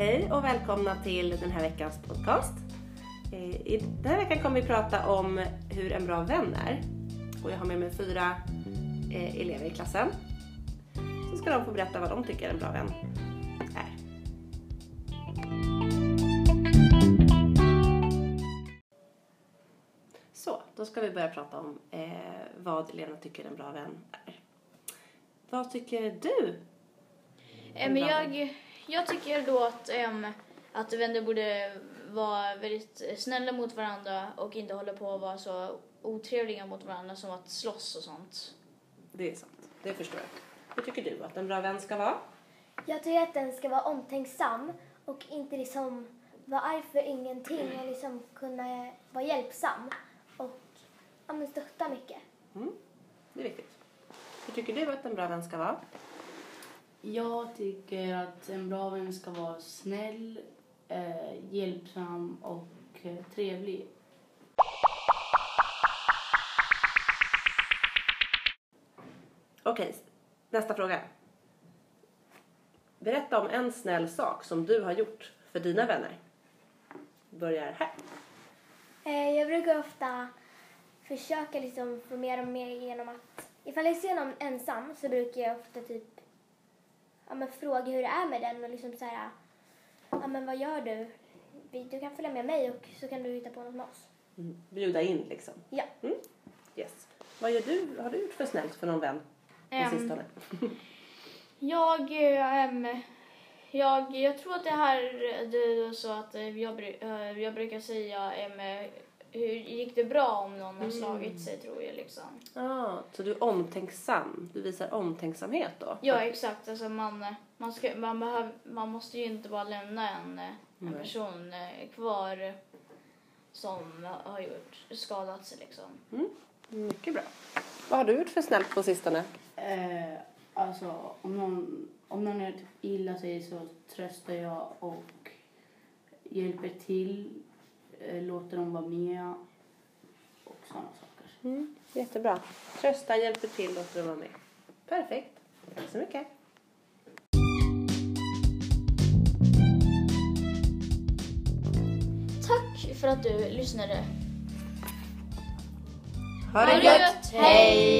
Hej och välkomna till den här veckans podcast. Eh, I den här veckan kommer vi prata om hur en bra vän är. Och jag har med mig fyra eh, elever i klassen. Så ska de få berätta vad de tycker en bra vän är. Så, då ska vi börja prata om eh, vad Lena tycker en bra vän är. Vad tycker du? Men jag, jag tycker då att, em, att vänner borde vara väldigt snälla mot varandra och inte hålla på att vara så otrevliga mot varandra som att slåss och sånt. Det är sant, det förstår jag. Hur tycker du att en bra vän ska vara? Jag tycker att den ska vara omtänksam och inte liksom vara arg för ingenting och liksom kunna vara hjälpsam och ja, men stötta mycket. Mm, det är viktigt. Hur tycker du att en bra vän ska vara? Jag tycker att en bra vän ska vara snäll, eh, hjälpsam och eh, trevlig. Okej, nästa fråga. Berätta om en snäll sak som du har gjort för dina vänner. Börjar här. Eh, jag brukar ofta försöka liksom få mer och mer genom att ifall jag ser någon ensam så brukar jag ofta typ ja, men fråga hur det är med den och liksom så här ja men vad gör du? Du kan följa med mig och så kan du hitta på något med oss. Mm, Bjuda in liksom. Ja. Mm. Yes. Vad gör du? har du gjort för snällt för någon vän på Em, sistone? Jag, em, jag, jag tror att det här det är så att eh, jag, eh, jag brukar säga eh, hur gick det bra om någon har slagit sig tror jag liksom. Ah, så du är omtänksam? Du visar omtänksamhet då? Ja exakt, alltså man, man, ska, man, behöv, man måste ju inte bara lämna en, en Nej. person eh, kvar som har gjort, skadat sig liksom. Mm, mycket bra. Vad har du gjort för snällt på sistone? Eh, alltså, om någon, om någon är typ illa sig så tröstar jag och hjälper till, låter dem vara med och sådana saker. Mm, jättebra. Trösta, hjälper till, låter dem vara med. Perfekt. Tack så mycket. Tack för att du lyssnade. Ha Ha det gött! Hej!